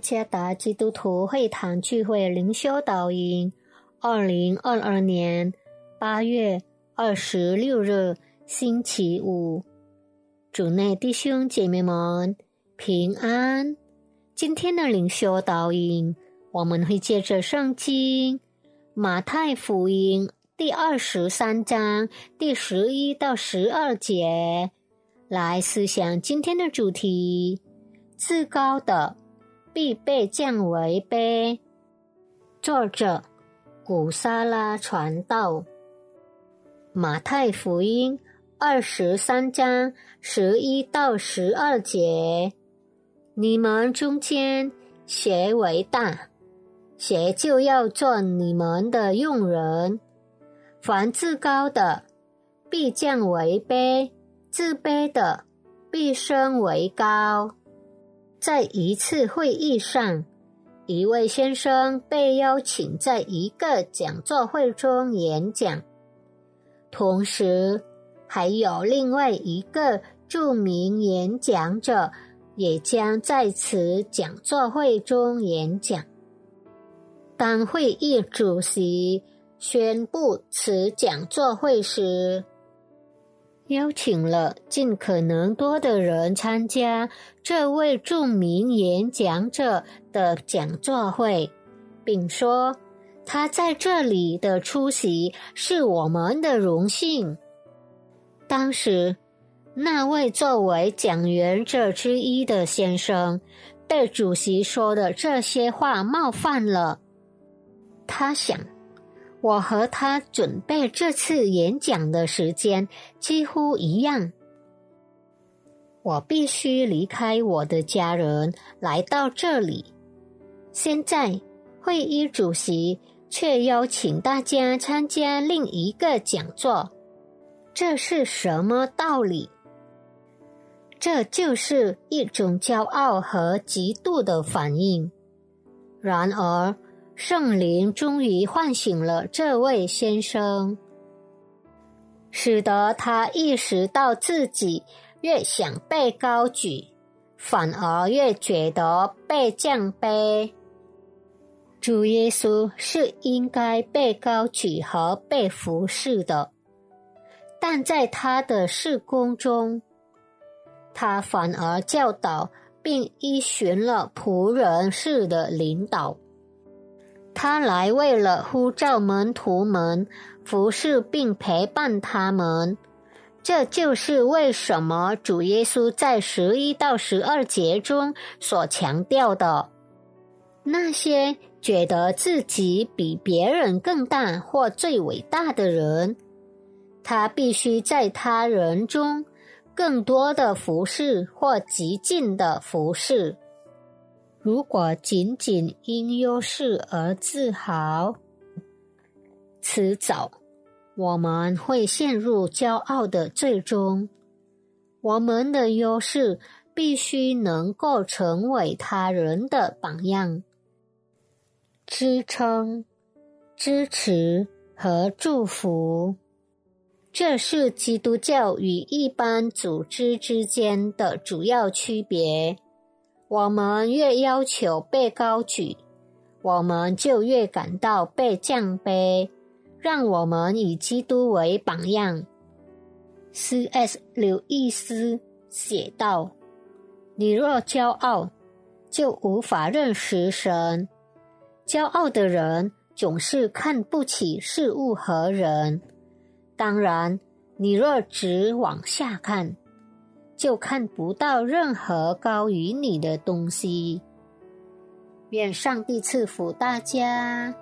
耶加达基督徒会堂聚会灵修导引，二零二二年八月二十六日星期五，主内弟兄姐妹们平安。今天的灵修导引，我们会借着圣经马太福音第二十三章第十一到十二节来思想今天的主题：至高的。必被降为卑。作者：古沙拉传道。马太福音二十三章十一到十二节：你们中间谁为大，谁就要做你们的用人。凡自高的，必降为卑；自卑的，必升为高。在一次会议上，一位先生被邀请在一个讲座会中演讲，同时还有另外一个著名演讲者也将在此讲座会中演讲。当会议主席宣布此讲座会时，邀请了尽可能多的人参加这位著名演讲者的讲座会，并说他在这里的出席是我们的荣幸。当时，那位作为讲员者之一的先生被主席说的这些话冒犯了，他想。我和他准备这次演讲的时间几乎一样。我必须离开我的家人来到这里。现在会议主席却邀请大家参加另一个讲座，这是什么道理？这就是一种骄傲和嫉妒的反应。然而。圣灵终于唤醒了这位先生，使得他意识到自己越想被高举，反而越觉得被降卑。主耶稣是应该被高举和被服侍的，但在他的事工中，他反而教导并依循了仆人式的领导。他来为了呼召门徒们服侍并陪伴他们，这就是为什么主耶稣在十一到十二节中所强调的：那些觉得自己比别人更大或最伟大的人，他必须在他人中更多的服侍或极尽的服侍。如果仅仅因优势而自豪，迟早我们会陷入骄傲的最终。我们的优势必须能够成为他人的榜样，支撑、支持和祝福。这是基督教与一般组织之间的主要区别。我们越要求被高举，我们就越感到被降卑。让我们以基督为榜样。C.S. 刘易斯写道：“你若骄傲，就无法认识神。骄傲的人总是看不起事物和人。当然，你若只往下看。”就看不到任何高于你的东西。愿上帝赐福大家。